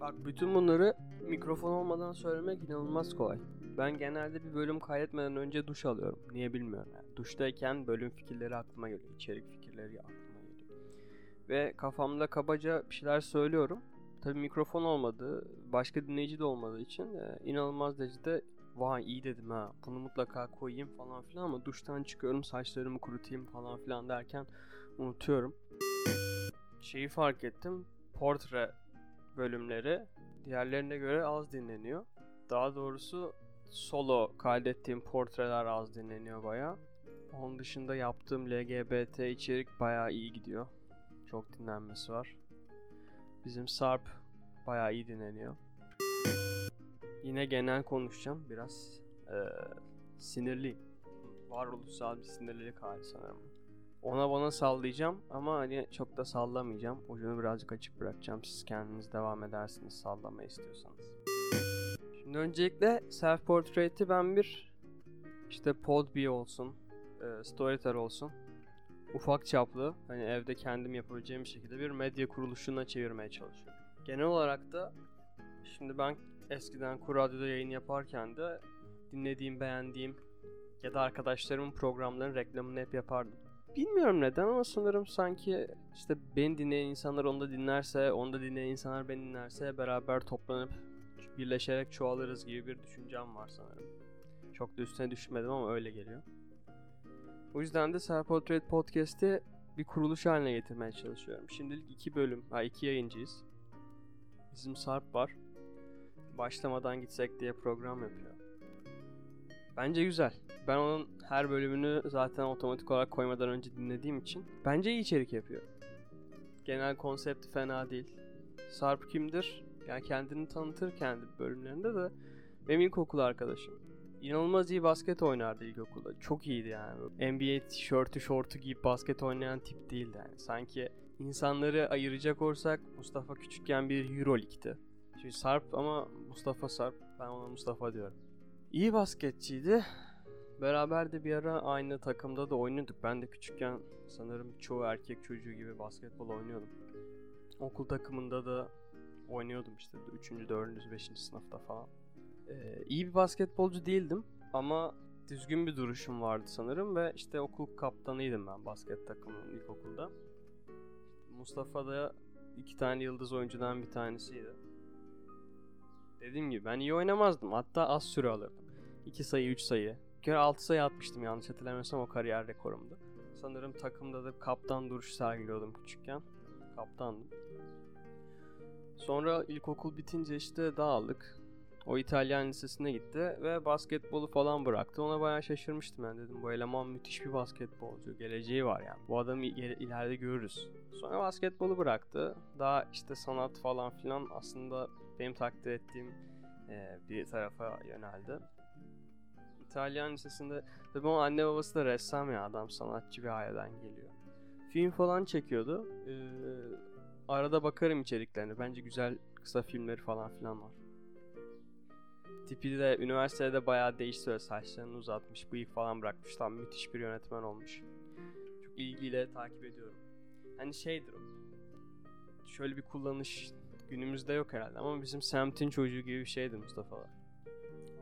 Bak bütün bunları mikrofon olmadan söylemek inanılmaz kolay. Ben genelde bir bölüm kaydetmeden önce duş alıyorum. Niye bilmiyorum yani. Duştayken bölüm fikirleri aklıma geliyor. içerik fikirleri aklıma geliyor. Ve kafamda kabaca bir şeyler söylüyorum. Tabii mikrofon olmadığı, başka dinleyici de olmadığı için e, inanılmaz derecede vay iyi dedim ha bunu mutlaka koyayım falan filan ama duştan çıkıyorum saçlarımı kurutayım falan filan derken unutuyorum. Şeyi fark ettim portre bölümleri diğerlerine göre az dinleniyor. Daha doğrusu solo kaydettiğim portreler az dinleniyor baya. Onun dışında yaptığım LGBT içerik baya iyi gidiyor. Çok dinlenmesi var. Bizim Sarp baya iyi dinleniyor. Yine genel konuşacağım. Biraz e, sinirliyim. Varoluşsal bir sinirlilik hali sanırım. Ona bana sallayacağım ama hani çok da sallamayacağım. Ucunu birazcık açık bırakacağım. Siz kendiniz devam edersiniz sallama istiyorsanız. Şimdi öncelikle self portrait'i ben bir işte Podbee olsun, e, Storytel olsun ufak çaplı hani evde kendim yapabileceğim şekilde bir medya kuruluşuna çevirmeye çalışıyorum. Genel olarak da şimdi ben eskiden Kur Radyo'da yayın yaparken de dinlediğim, beğendiğim ya da arkadaşlarımın programlarının reklamını hep yapardım. Bilmiyorum neden ama sanırım sanki işte beni dinleyen insanlar onu da dinlerse, onu da dinleyen insanlar beni dinlerse beraber toplanıp birleşerek çoğalırız gibi bir düşüncem var sanırım. Çok da üstüne düşünmedim ama öyle geliyor. O yüzden de Self Portrait Podcast'i bir kuruluş haline getirmeye çalışıyorum. Şimdilik iki bölüm, ha iki yayıncıyız. Bizim Sarp var. Başlamadan gitsek diye program yapıyor. Bence güzel. Ben onun her bölümünü zaten otomatik olarak koymadan önce dinlediğim için bence iyi içerik yapıyor. Genel konsepti fena değil. Sarp kimdir? Yani kendini tanıtır kendi bölümlerinde de benim ilkokul arkadaşım. İnanılmaz iyi basket oynardı ilkokulda. Çok iyiydi yani. NBA tişörtü, şortu giyip basket oynayan tip değildi yani. Sanki insanları ayıracak olsak Mustafa küçükken bir Euroleague'ti. Şimdi Sarp ama Mustafa Sarp. Ben ona Mustafa diyorum. İyi basketçiydi. Beraber de bir ara aynı takımda da oynuyorduk. Ben de küçükken sanırım çoğu erkek çocuğu gibi basketbol oynuyordum. Okul takımında da oynuyordum işte 3. 4. 5. sınıfta falan. Ee, iyi bir basketbolcu değildim ama düzgün bir duruşum vardı sanırım ve işte okul kaptanıydım ben basket takımının ilkokulda. Mustafa da iki tane yıldız oyuncudan bir tanesiydi. Dediğim gibi ben iyi oynamazdım. Hatta az süre alırdım. 2 sayı 3 sayı. Bir kere 6 sayı atmıştım yanlış hatırlamıyorsam o kariyer rekorumdu. Sanırım takımda da kaptan duruş sergiliyordum küçükken. Kaptandım. Sonra ilkokul bitince işte dağıldık. O İtalyan lisesine gitti ve basketbolu falan bıraktı. Ona bayağı şaşırmıştım ben dedim. Bu eleman müthiş bir basketbolcu. Geleceği var yani. Bu adamı ileride görürüz. Sonra basketbolu bıraktı. Daha işte sanat falan filan aslında benim takdir ettiğim bir tarafa yöneldi. İtalyan lisesinde tabii onun anne babası da ressam ya adam sanatçı bir aileden geliyor. Film falan çekiyordu. Ee, arada bakarım içeriklerine. Bence güzel kısa filmleri falan filan var. Tipi de üniversitede bayağı değişti saçlarını uzatmış, bıyık falan bırakmış. Tam müthiş bir yönetmen olmuş. Çok ilgiyle takip ediyorum. Hani şeydir o. Şöyle bir kullanış günümüzde yok herhalde ama bizim semtin çocuğu gibi bir şeydi Mustafa'lar.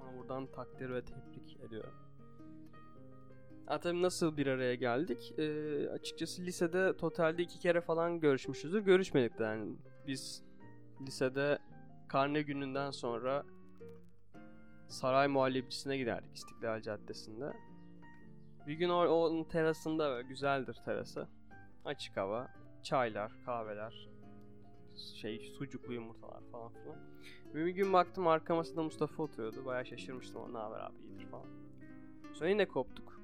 Ona buradan takdir ve tebrik ediyorum. Ha, nasıl bir araya geldik? Ee, açıkçası lisede totalde iki kere falan görüşmüşüzdür. Görüşmedik de yani. Biz lisede karne gününden sonra Saray Muhallebicisine giderdik İstiklal Caddesi'nde. Bir gün o, onun terasında böyle güzeldir terası. Açık hava, çaylar, kahveler, şey sucuklu yumurtalar falan filan. Bir gün baktım arka masada Mustafa oturuyordu. Bayağı şaşırmıştım ona haber abi iyidir falan. Sonra yine koptuk.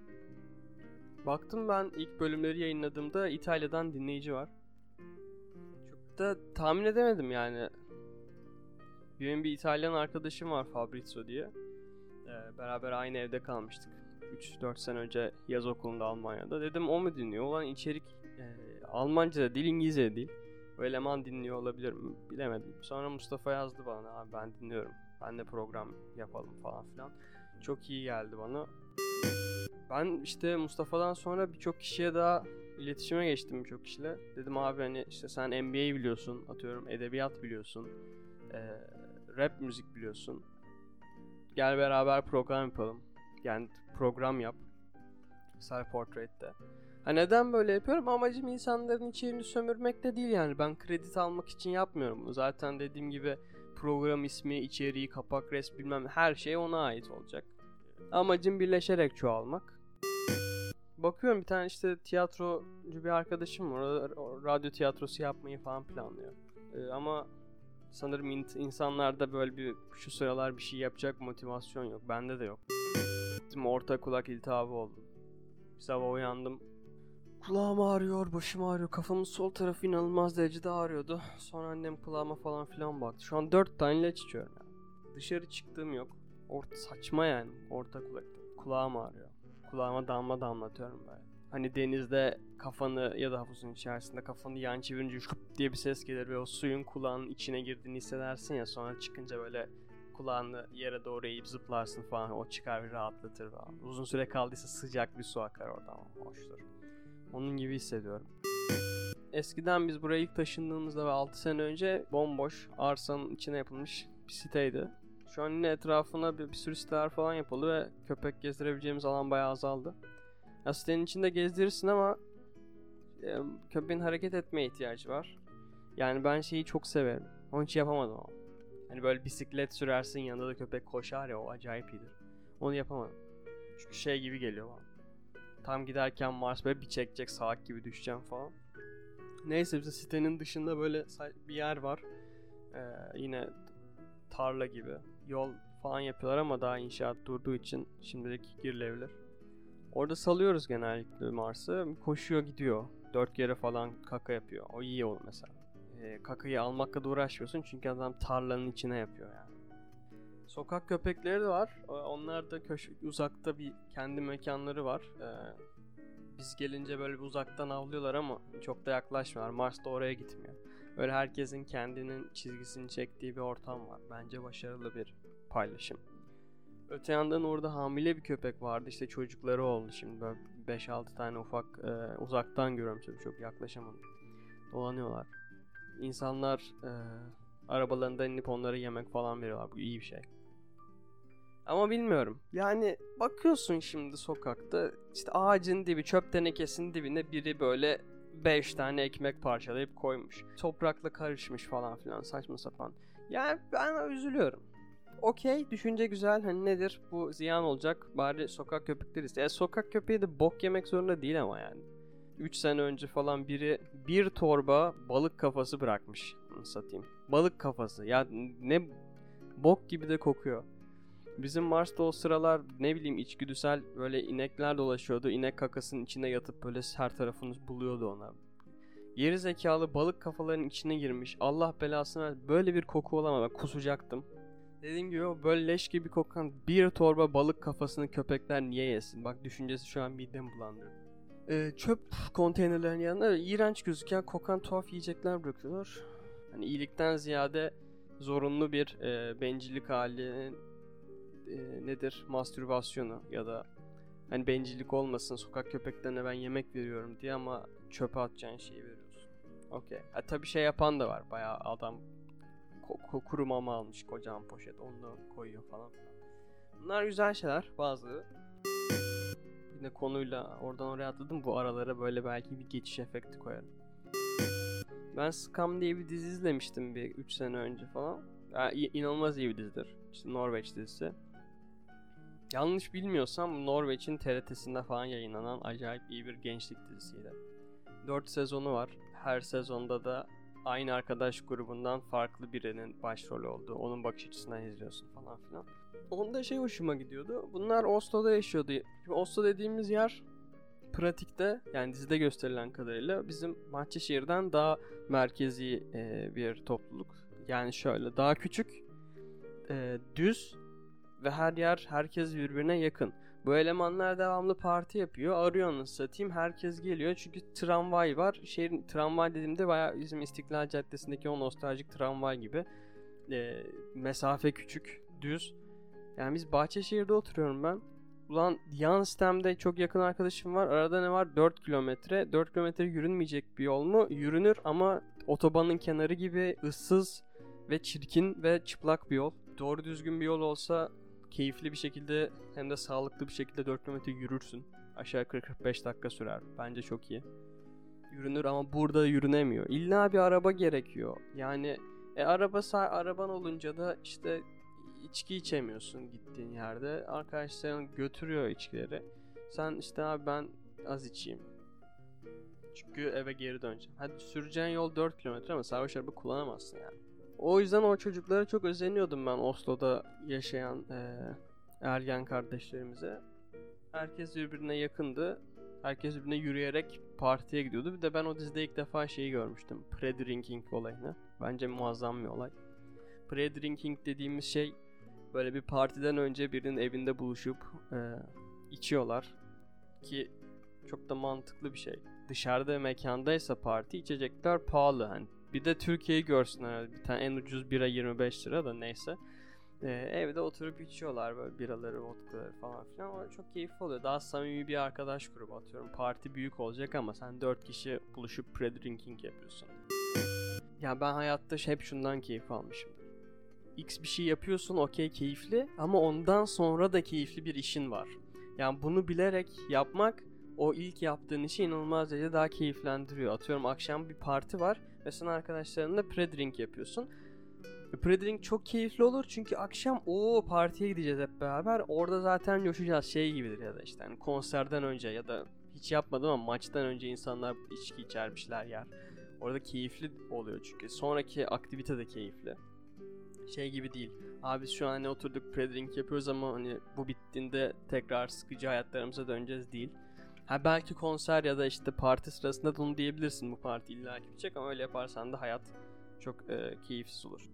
Baktım ben ilk bölümleri yayınladığımda İtalya'dan dinleyici var. Çok da tahmin edemedim yani. Benim bir İtalyan arkadaşım var Fabrizio diye. Ee, beraber aynı evde kalmıştık. 3-4 sene önce yaz okulunda Almanya'da. Dedim o mu dinliyor? Olan içerik e, Almanca da değil İngilizce de değil. O eleman dinliyor olabilir mi? Bilemedim. Sonra Mustafa yazdı bana abi ben dinliyorum. Ben de program yapalım falan filan. Çok iyi geldi bana. Ben işte Mustafa'dan sonra birçok kişiye daha iletişime geçtim birçok kişiyle. Dedim abi hani işte sen NBA biliyorsun, atıyorum edebiyat biliyorsun. Ee, rap müzik biliyorsun. Gel beraber program yapalım. Yani program yap. Self Portrait'te. Ha neden böyle yapıyorum? Amacım insanların içeriğini sömürmek de değil yani. Ben kredi almak için yapmıyorum bunu. Zaten dediğim gibi program ismi, içeriği, kapak resmi bilmem her şey ona ait olacak. Amacım birleşerek çoğalmak. Bakıyorum bir tane işte tiyatrocu bir arkadaşım var. radyo tiyatrosu yapmayı falan planlıyor. Ee, ama sanırım insanlarda böyle bir şu sıralar bir şey yapacak motivasyon yok. Bende de yok. Orta kulak iltihabı oldu. Sabah uyandım. Kulağım ağrıyor, başım ağrıyor. Kafamın sol tarafı inanılmaz derecede ağrıyordu. Sonra annem kulağıma falan filan baktı. Şu an dört tane ilaç içiyorum yani. Dışarı çıktığım yok. Orta saçma yani. Orta kulakta. Kulağım ağrıyor. Kulağıma damla damlatıyorum böyle. Hani denizde kafanı ya da havuzun içerisinde kafanı yan çevirince şup diye bir ses gelir ve o suyun kulağının içine girdiğini hissedersin ya sonra çıkınca böyle kulağını yere doğru eğip zıplarsın falan o çıkar bir rahatlatır falan. Uzun süre kaldıysa sıcak bir su akar oradan hoştur. Onun gibi hissediyorum. Eskiden biz buraya ilk taşındığımızda ve 6 sene önce bomboş arsanın içine yapılmış bir siteydi. Şu an yine etrafına bir, bir sürü siteler falan yapıldı ve köpek gezdirebileceğimiz alan bayağı azaldı. Ya sitenin içinde gezdirirsin ama e, köpeğin hareket etmeye ihtiyacı var. Yani ben şeyi çok severim. Onu hiç yapamadım ama. Hani böyle bisiklet sürersin yanında da köpek koşar ya o acayip iyidir. Onu yapamadım. Çünkü şey gibi geliyor bana. Tam giderken Mars böyle bir çekecek salak gibi düşeceğim falan. Neyse bize sitenin dışında böyle bir yer var. Ee, yine tarla gibi. Yol falan yapıyorlar ama daha inşaat durduğu için şimdilik girilebilir. Orada salıyoruz genellikle Mars'ı. Koşuyor gidiyor. Dört kere falan kaka yapıyor. O iyi olur mesela. E, kakayı almakla da uğraşmıyorsun çünkü adam tarlanın içine yapıyor yani. Sokak köpekleri var. Onlar da köş uzakta bir kendi mekanları var. Ee, biz gelince böyle bir uzaktan avlıyorlar ama çok da yaklaşmıyorlar. Mars da oraya gitmiyor. Böyle herkesin kendinin çizgisini çektiği bir ortam var. Bence başarılı bir paylaşım. Öte yandan orada hamile bir köpek vardı. İşte çocukları oldu şimdi böyle 5-6 tane ufak e, uzaktan görüyorum tabii çok yaklaşamadım. Dolanıyorlar. İnsanlar e, arabalarından inip onlara yemek falan veriyorlar. Bu iyi bir şey. Ama bilmiyorum. Yani bakıyorsun şimdi sokakta işte ağacın dibi çöp tenekesinin dibine biri böyle 5 tane ekmek parçalayıp koymuş. Toprakla karışmış falan filan saçma sapan. Yani ben üzülüyorum. Okey düşünce güzel hani nedir bu ziyan olacak bari sokak köpekleri iste. E, sokak köpeği de bok yemek zorunda değil ama yani. 3 sene önce falan biri bir torba balık kafası bırakmış satayım. Balık kafası ya ne bok gibi de kokuyor. Bizim Mars'ta o sıralar ne bileyim içgüdüsel böyle inekler dolaşıyordu. İnek kakasının içine yatıp böyle her tarafını buluyordu ona. Geri zekalı balık kafaların içine girmiş. Allah belasını ver. Böyle bir koku olamaz. Ben kusacaktım. Dediğim gibi böyle leş gibi kokan bir torba balık kafasını köpekler niye yesin? Bak düşüncesi şu an midem bulandırdı. Ee, çöp konteynerlerin yanında iğrenç gözüken kokan tuhaf yiyecekler bırakıyorlar. Hani iyilikten ziyade zorunlu bir e, bencillik halinin e, nedir mastürbasyonu ya da hani bencillik olmasın sokak köpeklerine ben yemek veriyorum diye ama çöpe atacağın şeyi veriyorsun. Okey. Ha tabii şey yapan da var. Bayağı adam ko- kuru mama almış kocaman poşet onu koyuyor falan Bunlar güzel şeyler bazı. Yine konuyla oradan oraya atladım. Bu aralara böyle belki bir geçiş efekti koyarım. Ben Scam diye bir dizi izlemiştim bir 3 sene önce falan. Yani inanılmaz iyi bir dizidir. İşte Norveç dizisi. Yanlış bilmiyorsam Norveç'in TRT'sinde falan yayınlanan acayip iyi bir gençlik dizisiydi. 4 sezonu var. Her sezonda da aynı arkadaş grubundan farklı birinin başrolü olduğu, onun bakış açısından izliyorsun falan filan. Onda şey hoşuma gidiyordu. Bunlar Oslo'da yaşıyordu. Şimdi Oslo dediğimiz yer pratikte yani dizide gösterilen kadarıyla bizim Bahçeşehir'den daha merkezi e, bir topluluk. Yani şöyle daha küçük, e, düz ve her yer herkes birbirine yakın. Bu elemanlar devamlı parti yapıyor. Arıyorsunuz satayım. Herkes geliyor. Çünkü tramvay var. Şehrin tramvay dediğimde bayağı bizim İstiklal Caddesi'ndeki o nostaljik tramvay gibi. E, mesafe küçük, düz. Yani biz Bahçeşehir'de oturuyorum ben. Ulan yan sistemde çok yakın arkadaşım var. Arada ne var? 4 kilometre. 4 kilometre yürünmeyecek bir yol mu? Yürünür ama otobanın kenarı gibi ıssız ve çirkin ve çıplak bir yol. Doğru düzgün bir yol olsa keyifli bir şekilde hem de sağlıklı bir şekilde 4 kilometre yürürsün. Aşağı 40-45 dakika sürer. Bence çok iyi. Yürünür ama burada yürünemiyor. İlla bir araba gerekiyor. Yani e, araba araban olunca da işte içki içemiyorsun gittiğin yerde. Arkadaşların götürüyor içkileri. Sen işte abi ben az içeyim. Çünkü eve geri döneceğim. Hadi süreceğin yol 4 kilometre ama sarhoş araba kullanamazsın yani. O yüzden o çocuklara çok özeniyordum ben Oslo'da yaşayan e, ergen kardeşlerimize. Herkes birbirine yakındı. Herkes birbirine yürüyerek partiye gidiyordu. Bir de ben o dizide ilk defa şeyi görmüştüm. Pre-drinking olayını. Bence muazzam bir olay. Pre-drinking dediğimiz şey böyle bir partiden önce birinin evinde buluşup e, içiyorlar. Ki çok da mantıklı bir şey. Dışarıda mekandaysa parti içecekler pahalı. Hani bir de Türkiye'yi görsünler. Bir tane en ucuz bira 25 lira da neyse. Ee, evde oturup içiyorlar böyle biraları, vodkaları falan filan. O çok keyifli oluyor. Daha samimi bir arkadaş grubu atıyorum. Parti büyük olacak ama sen 4 kişi buluşup pre-drinking yapıyorsun. Ya ben hayatta hep şundan keyif almışımdır. X bir şey yapıyorsun okey keyifli ama ondan sonra da keyifli bir işin var. Yani bunu bilerek yapmak o ilk yaptığın işi inanılmaz derecede daha keyiflendiriyor. Atıyorum akşam bir parti var ve sen arkadaşlarınla pre-drink yapıyorsun. Pre-drink çok keyifli olur çünkü akşam o partiye gideceğiz hep beraber. Orada zaten coşacağız şey gibidir ya da işte hani konserden önce ya da hiç yapmadım ama maçtan önce insanlar içki içer bir şeyler yer. Orada keyifli oluyor çünkü. Sonraki aktivite de keyifli. Şey gibi değil. Abi şu an hani oturduk pre-drink yapıyoruz ama hani bu bittiğinde tekrar sıkıcı hayatlarımıza döneceğiz değil. Ha belki konser ya da işte parti sırasında da onu diyebilirsin bu parti illa bitecek ama öyle yaparsan da hayat çok e, keyifsiz olur.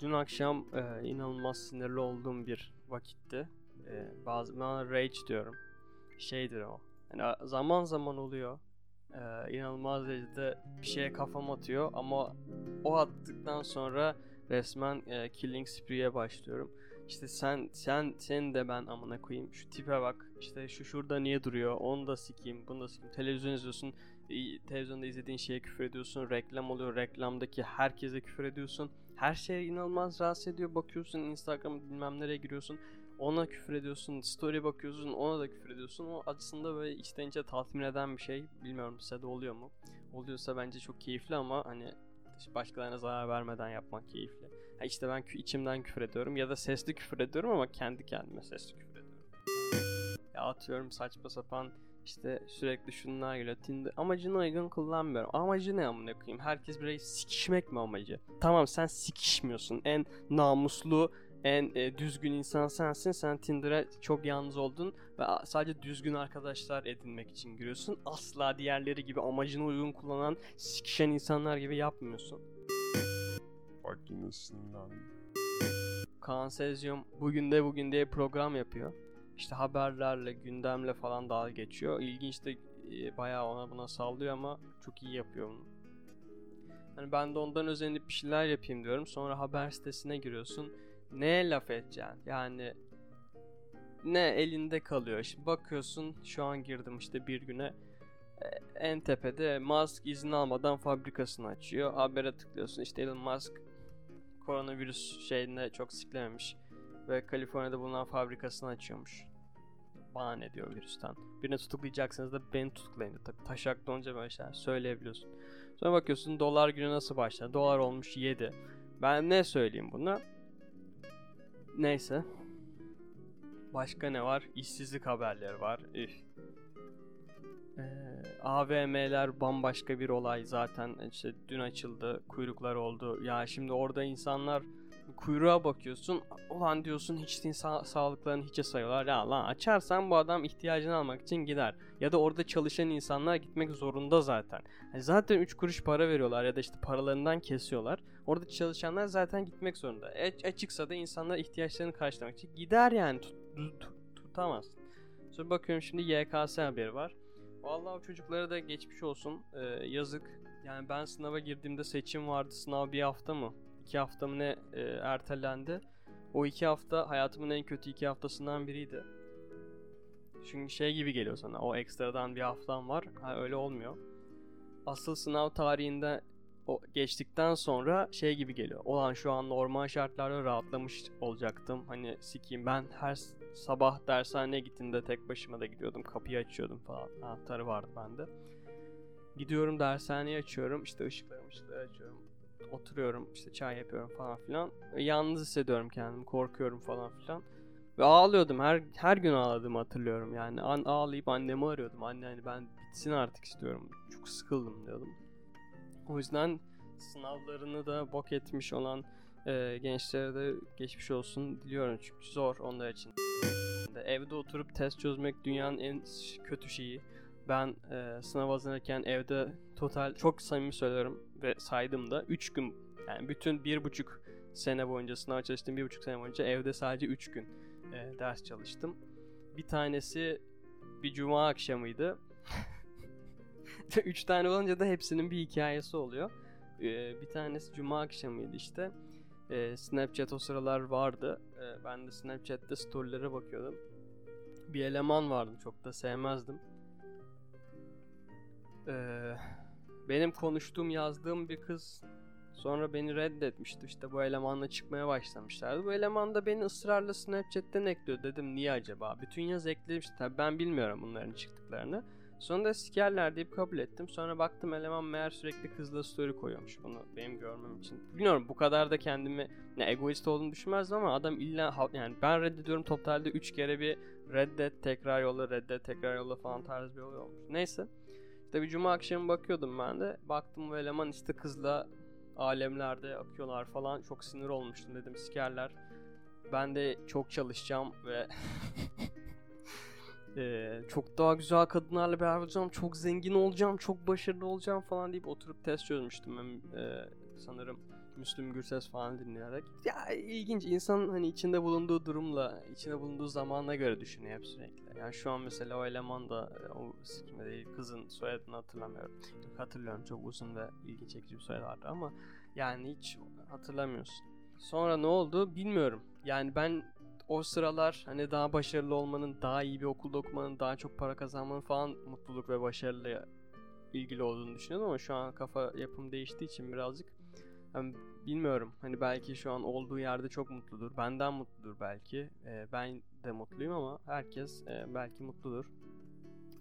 Dün akşam e, inanılmaz sinirli olduğum bir vakitti. E, bazı ben rage diyorum. Şeydir o. Yani zaman zaman oluyor. E, inanılmaz derecede bir şeye kafam atıyor ama o attıktan sonra resmen e, killing spree'ye başlıyorum. İşte sen sen sen de ben amına koyayım. Şu tipe bak. İşte şu şurada niye duruyor? Onu da sikeyim, bunu da sikeyim. Televizyon izliyorsun. Televizyonda izlediğin şeye küfür ediyorsun. Reklam oluyor. Reklamdaki herkese küfür ediyorsun. Her şey inanılmaz rahatsız ediyor. Bakıyorsun Instagram bilmem nereye giriyorsun. Ona küfür ediyorsun. Story bakıyorsun. Ona da küfür ediyorsun. O aslında böyle içten içe tatmin eden bir şey. Bilmiyorum size de oluyor mu? Oluyorsa bence çok keyifli ama hani başkalarına zarar vermeden yapmak keyifli. Ha işte ben içimden küfür ediyorum ya da sesli küfür ediyorum ama kendi kendime sesli küfür ediyorum. Ya atıyorum saçma sapan işte sürekli şunlar geliyor. Tinder amacına uygun kullanmıyorum. Amacı ne amına koyayım? Herkes birey sikişmek mi amacı? Tamam sen sikişmiyorsun. En namuslu, en e, düzgün insan sensin. Sen Tinder'a çok yalnız oldun ve sadece düzgün arkadaşlar edinmek için giriyorsun. Asla diğerleri gibi amacına uygun kullanan, sikişen insanlar gibi yapmıyorsun. Bak yine sinirlendim. Kaan Sezyum bugün de bugün diye program yapıyor işte haberlerle, gündemle falan dalga geçiyor. İlginç de e, bayağı ona buna sallıyor ama çok iyi yapıyor bunu. Hani ben de ondan özenip bir şeyler yapayım diyorum. Sonra haber sitesine giriyorsun. Ne laf edeceksin? Yani ne elinde kalıyor. Şimdi bakıyorsun şu an girdim işte bir güne e, en tepede Musk izin almadan fabrikasını açıyor. Habere tıklıyorsun işte Elon Musk koronavirüs şeyine çok siklememiş ve Kaliforniya'da bulunan fabrikasını açıyormuş. Bana ne diyor virüsten. Birini tutuklayacaksınız da beni tutuklayın. Tabii taşak donunca böyle şeyler söyleyebiliyorsun. Sonra bakıyorsun dolar günü nasıl başladı. Dolar olmuş 7. Ben ne söyleyeyim buna? Neyse. Başka ne var? İşsizlik haberleri var. Üf. AVM'ler bambaşka bir olay zaten işte dün açıldı kuyruklar oldu ya şimdi orada insanlar kuyruğa bakıyorsun. Ulan diyorsun hiç sa- sağlıklarını hiçe sayıyorlar. Ya lan açarsan bu adam ihtiyacını almak için gider. Ya da orada çalışan insanlar gitmek zorunda zaten. Yani zaten 3 kuruş para veriyorlar ya da işte paralarından kesiyorlar. Orada çalışanlar zaten gitmek zorunda. E- açıksa da insanlar ihtiyaçlarını karşılamak için gider yani. Tut, tut, tutamaz. Sonra bakıyorum şimdi YKS haberi var. Vallahi o çocuklara da geçmiş olsun. Ee, yazık. Yani ben sınava girdiğimde seçim vardı. Sınav bir hafta mı? iki hafta mı ne e, ertelendi. O iki hafta hayatımın en kötü iki haftasından biriydi. Çünkü şey gibi geliyor sana o ekstradan bir haftan var. Ha, öyle olmuyor. Asıl sınav tarihinde o geçtikten sonra şey gibi geliyor. Olan şu an normal şartlarda rahatlamış olacaktım. Hani sikiyim ben her sabah dershaneye gittiğimde tek başıma da gidiyordum. Kapıyı açıyordum falan. Anahtarı vardı bende. Gidiyorum dershaneyi açıyorum. işte ışıkları ışıkları açıyorum. Oturuyorum işte çay yapıyorum falan filan. Yalnız hissediyorum kendimi. Korkuyorum falan filan. Ve ağlıyordum. Her her gün ağladığımı hatırlıyorum. Yani an, ağlayıp annemi arıyordum. Anne hani ben bitsin artık istiyorum. Çok sıkıldım diyordum. O yüzden sınavlarını da bok etmiş olan e, gençlere de geçmiş olsun diliyorum. Çünkü zor onlar için. Evde oturup test çözmek dünyanın en kötü şeyi. Ben e, sınav hazırlanırken evde total çok samimi söylüyorum ve saydım da 3 gün yani bütün bir buçuk sene boyunca sınav çalıştım bir buçuk sene boyunca evde sadece 3 gün e, ders çalıştım. Bir tanesi bir cuma akşamıydı. Üç tane olunca da hepsinin bir hikayesi oluyor. Ee, bir tanesi cuma akşamıydı işte. Ee, Snapchat o sıralar vardı. Ee, ben de Snapchat'te storylere bakıyordum. Bir eleman vardı çok da sevmezdim. Benim konuştuğum yazdığım bir kız Sonra beni reddetmişti. İşte bu elemanla çıkmaya başlamışlardı. Bu eleman da beni ısrarla Snapchat'ten ekliyor. Dedim niye acaba? Bütün yaz eklemişti. Tabii ben bilmiyorum bunların çıktıklarını. Sonra da sikerler deyip kabul ettim. Sonra baktım eleman meğer sürekli kızla story koyuyormuş bunu benim görmem için. Bilmiyorum bu kadar da kendimi ne egoist olduğunu düşünmezdim ama adam illa yani ben reddediyorum totalde 3 kere bir reddet tekrar yolla reddet tekrar yolla falan tarz bir olay olmuş. Neyse. İşte bir cuma akşamı bakıyordum ben de. Baktım bu eleman işte kızla alemlerde akıyorlar falan. Çok sinir olmuştum dedim sikerler. Ben de çok çalışacağım ve ee, çok daha güzel kadınlarla beraber olacağım, çok zengin olacağım, çok başarılı olacağım falan deyip oturup test çözmüştüm ben e, sanırım Müslüm Gürses falan dinleyerek. Ya ilginç insan hani içinde bulunduğu durumla, içinde bulunduğu zamanla göre düşünüyor hep sürekli. Yani şu an mesela o eleman da o sikime değil kızın soyadını hatırlamıyorum. Hatırlıyorum çok uzun ve ilgi çekici bir soyadı vardı ama yani hiç hatırlamıyorsun. Sonra ne oldu bilmiyorum. Yani ben o sıralar hani daha başarılı olmanın, daha iyi bir okulda okumanın, daha çok para kazanmanın falan mutluluk ve başarıyla ilgili olduğunu düşünüyordum ama şu an kafa yapım değiştiği için birazcık yani bilmiyorum. Hani belki şu an olduğu yerde çok mutludur. Benden mutludur belki. Ee, ben de mutluyum ama herkes e, belki mutludur.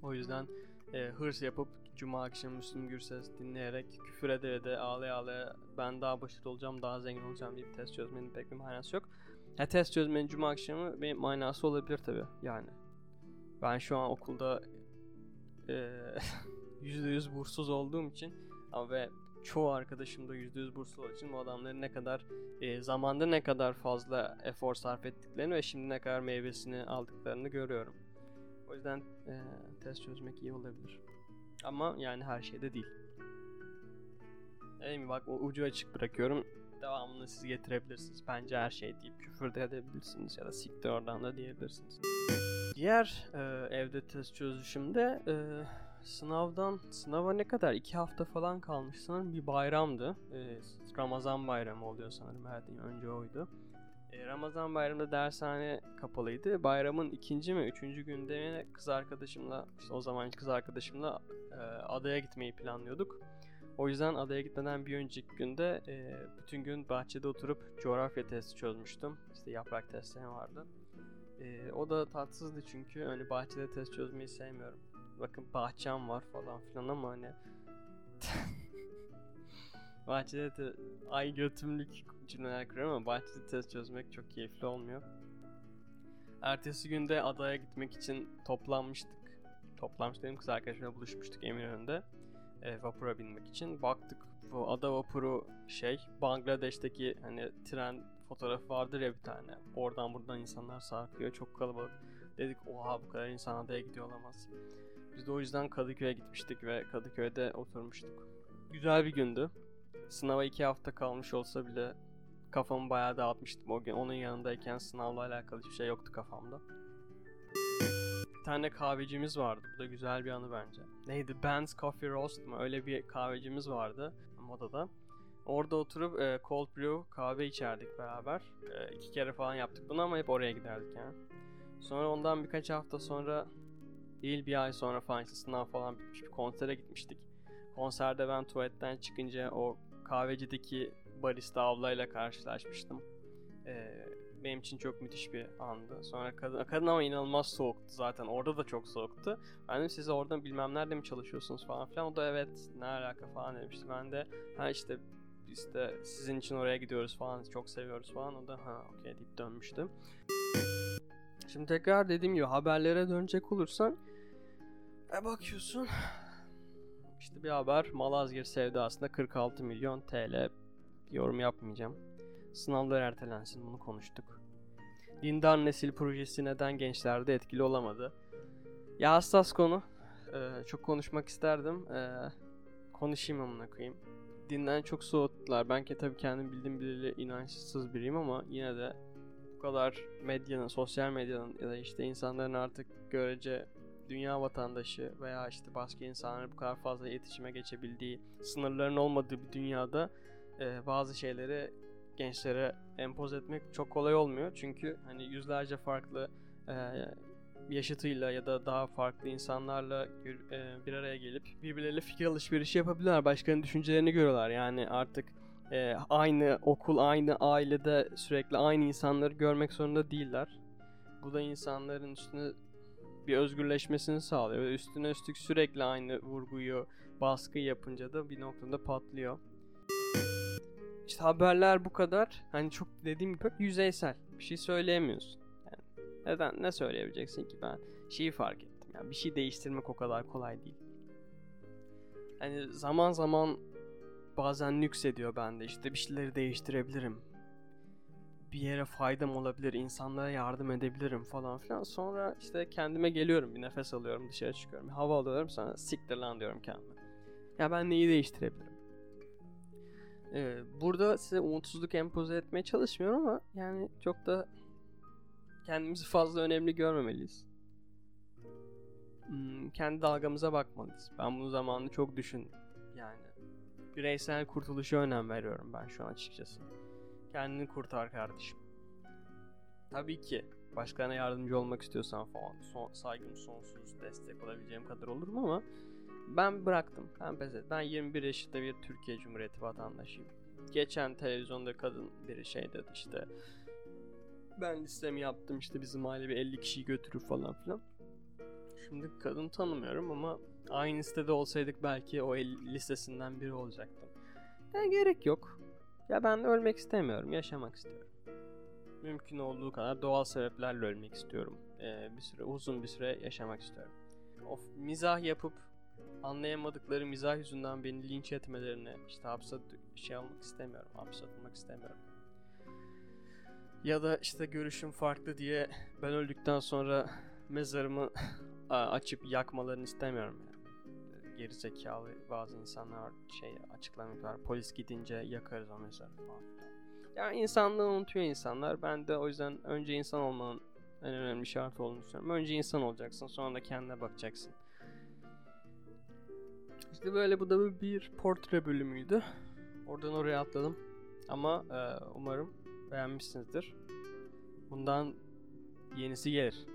O yüzden e, hırs yapıp Cuma akşamı Müslüm Gürses dinleyerek küfür ede ede ağlaya ağlaya ben daha başarılı olacağım, daha zengin olacağım deyip test çözmenin pek bir manası yok. Ha test çözmenin cuma akşamı bir manası olabilir tabi yani. Ben şu an okulda %100 bursuz olduğum için ama ve çoğu arkadaşım da %100 burslu olduğu için bu adamların ne kadar e, zamanda ne kadar fazla efor sarf ettiklerini ve şimdi ne kadar meyvesini aldıklarını görüyorum. O yüzden e, test çözmek iyi olabilir. Ama yani her şeyde değil. Değil mi? Bak ucu açık bırakıyorum devamını siz getirebilirsiniz. Bence her şey deyip küfür de edebilirsiniz ya da siktir oradan da diyebilirsiniz. Diğer e, evde test çözüşümde e, sınavdan sınava ne kadar iki hafta falan kalmış sanırım bir bayramdı. E, Ramazan bayramı oluyor sanırım her gün önce oydu. E, Ramazan bayramında dershane kapalıydı. Bayramın ikinci mi üçüncü günde kız arkadaşımla işte o zaman kız arkadaşımla e, adaya gitmeyi planlıyorduk. O yüzden adaya gitmeden bir önceki günde e, bütün gün bahçede oturup coğrafya testi çözmüştüm. İşte yaprak testleri vardı. E, o da tatsızdı çünkü hani bahçede test çözmeyi sevmiyorum. Bakın bahçem var falan filan ama hani bahçede de ay götümlük cümleler kuruyorum ama bahçede test çözmek çok keyifli olmuyor. Ertesi günde adaya gitmek için toplanmıştık. Toplanmış dedim kız arkadaşımla buluşmuştuk Eminönü'nde e, vapura binmek için. Baktık bu ada vapuru şey Bangladeş'teki hani tren fotoğrafı vardır ya bir tane. Oradan buradan insanlar sarkıyor. Çok kalabalık. Dedik oha bu kadar insan adaya gidiyor olamaz. Biz de o yüzden Kadıköy'e gitmiştik ve Kadıköy'de oturmuştuk. Güzel bir gündü. Sınava iki hafta kalmış olsa bile kafamı bayağı dağıtmıştım o gün. Onun yanındayken sınavla alakalı hiçbir şey yoktu kafamda tane kahvecimiz vardı. Bu da güzel bir anı bence. Neydi? Ben's Coffee Roast mı? Öyle bir kahvecimiz vardı modada. Orada oturup e, cold brew kahve içerdik beraber. E, iki kere falan yaptık bunu ama hep oraya giderdik yani. Sonra ondan birkaç hafta sonra değil bir ay sonra falan işte sınav falan bitmiş bir konsere gitmiştik. Konserde ben tuvaletten çıkınca o kahvecideki barista ablayla karşılaşmıştım. Ee, benim için çok müthiş bir andı. Sonra kadın, kadın ama inanılmaz soğuktu zaten. Orada da çok soğuktu. Ben de siz orada bilmem nerede mi çalışıyorsunuz falan filan. O da evet ne alaka falan demişti. Ben de ha işte işte sizin için oraya gidiyoruz falan çok seviyoruz falan. O da ha okey deyip dönmüştü. Şimdi tekrar dediğim gibi haberlere dönecek olursan e bakıyorsun işte bir haber Malazgirt sevdasında 46 milyon TL yorum yapmayacağım. Sınavlar ertelensin bunu konuştuk. Dindar nesil projesi neden gençlerde etkili olamadı? Ya hassas konu. Ee, çok konuşmak isterdim. Ee, konuşayım amına koyayım. Dinden çok soğuttular. Ben ki tabii kendim bildiğim bileli inançsız biriyim ama yine de bu kadar medyanın, sosyal medyanın ya da işte insanların artık görece dünya vatandaşı veya işte başka insanlar bu kadar fazla iletişime geçebildiği, sınırların olmadığı bir dünyada e, bazı şeyleri gençlere empoz etmek çok kolay olmuyor. Çünkü hani yüzlerce farklı e, yaşıtıyla ya da daha farklı insanlarla e, bir araya gelip birbirleriyle fikir alışverişi yapabiliyorlar. Başkalarının düşüncelerini görüyorlar. Yani artık e, aynı okul, aynı ailede sürekli aynı insanları görmek zorunda değiller. Bu da insanların üstüne bir özgürleşmesini sağlıyor. Üstüne üstlük sürekli aynı vurguyu, baskı yapınca da bir noktada patlıyor. İşte haberler bu kadar. Hani çok dediğim gibi yüzeysel. Bir şey söyleyemiyorsun. Yani neden ne söyleyebileceksin ki ben şeyi fark ettim. Yani bir şey değiştirmek o kadar kolay değil. Hani zaman zaman bazen nüks ediyor bende. İşte bir şeyleri değiştirebilirim. Bir yere faydam olabilir, insanlara yardım edebilirim falan filan. Sonra işte kendime geliyorum, bir nefes alıyorum, dışarı çıkıyorum. Hava alıyorum sonra siktir lan diyorum kendime. Ya ben neyi değiştirebilirim? Ee, burada size umutsuzluk empoze etmeye çalışmıyorum ama yani çok da kendimizi fazla önemli görmemeliyiz. Hmm, kendi dalgamıza bakmalıyız. Ben bunu zamanında çok düşündüm. Yani bireysel kurtuluşa önem veriyorum ben şu an açıkçası. Kendini kurtar kardeşim. Tabii ki başkalarına yardımcı olmak istiyorsan falan son, saygım sonsuz destek olabileceğim kadar olurum ama ben bıraktım. Ben pes. Ben 21 yaşında bir Türkiye Cumhuriyeti vatandaşıyım. Geçen televizyonda kadın biri şey dedi işte ben listemi yaptım işte bizim aile bir 50 kişiyi götürür falan filan. Şimdi kadın tanımıyorum ama aynı listede olsaydık belki o listesinden biri olacaktım. Ya gerek yok. Ya ben ölmek istemiyorum, yaşamak istiyorum. Mümkün olduğu kadar doğal sebeplerle ölmek istiyorum. Ee, bir süre, uzun bir süre yaşamak istiyorum. Of, mizah yapıp anlayamadıkları mizah yüzünden beni linç etmelerini işte hapse şey almak istemiyorum. Hapse atılmak istemiyorum. Ya da işte görüşüm farklı diye ben öldükten sonra mezarımı açıp yakmalarını istemiyorum yani. Geri zekalı bazı insanlar şey açıklamalar polis gidince yakarız o mezarı falan. Yani insanlığı unutuyor insanlar. Ben de o yüzden önce insan olmanın en önemli şartı olduğunu düşünüyorum. Önce insan olacaksın sonra da kendine bakacaksın. İşte böyle bu da bir portre bölümüydü. Oradan oraya atladım. Ama e, umarım beğenmişsinizdir. Bundan yenisi gelir.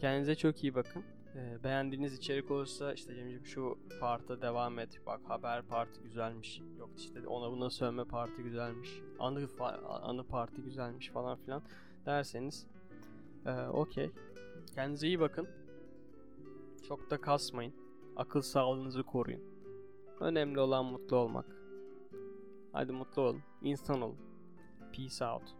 Kendinize çok iyi bakın. E, beğendiğiniz içerik olursa işte Cemciğim şu parta devam et. Bak haber parti güzelmiş. Yok işte ona buna sövme parti güzelmiş. Anı, anı parti güzelmiş falan filan derseniz e, okey. Kendinize iyi bakın. Çok da kasmayın. Akıl sağlığınızı koruyun. Önemli olan mutlu olmak. Hadi mutlu olun. İnsan olun. Peace out.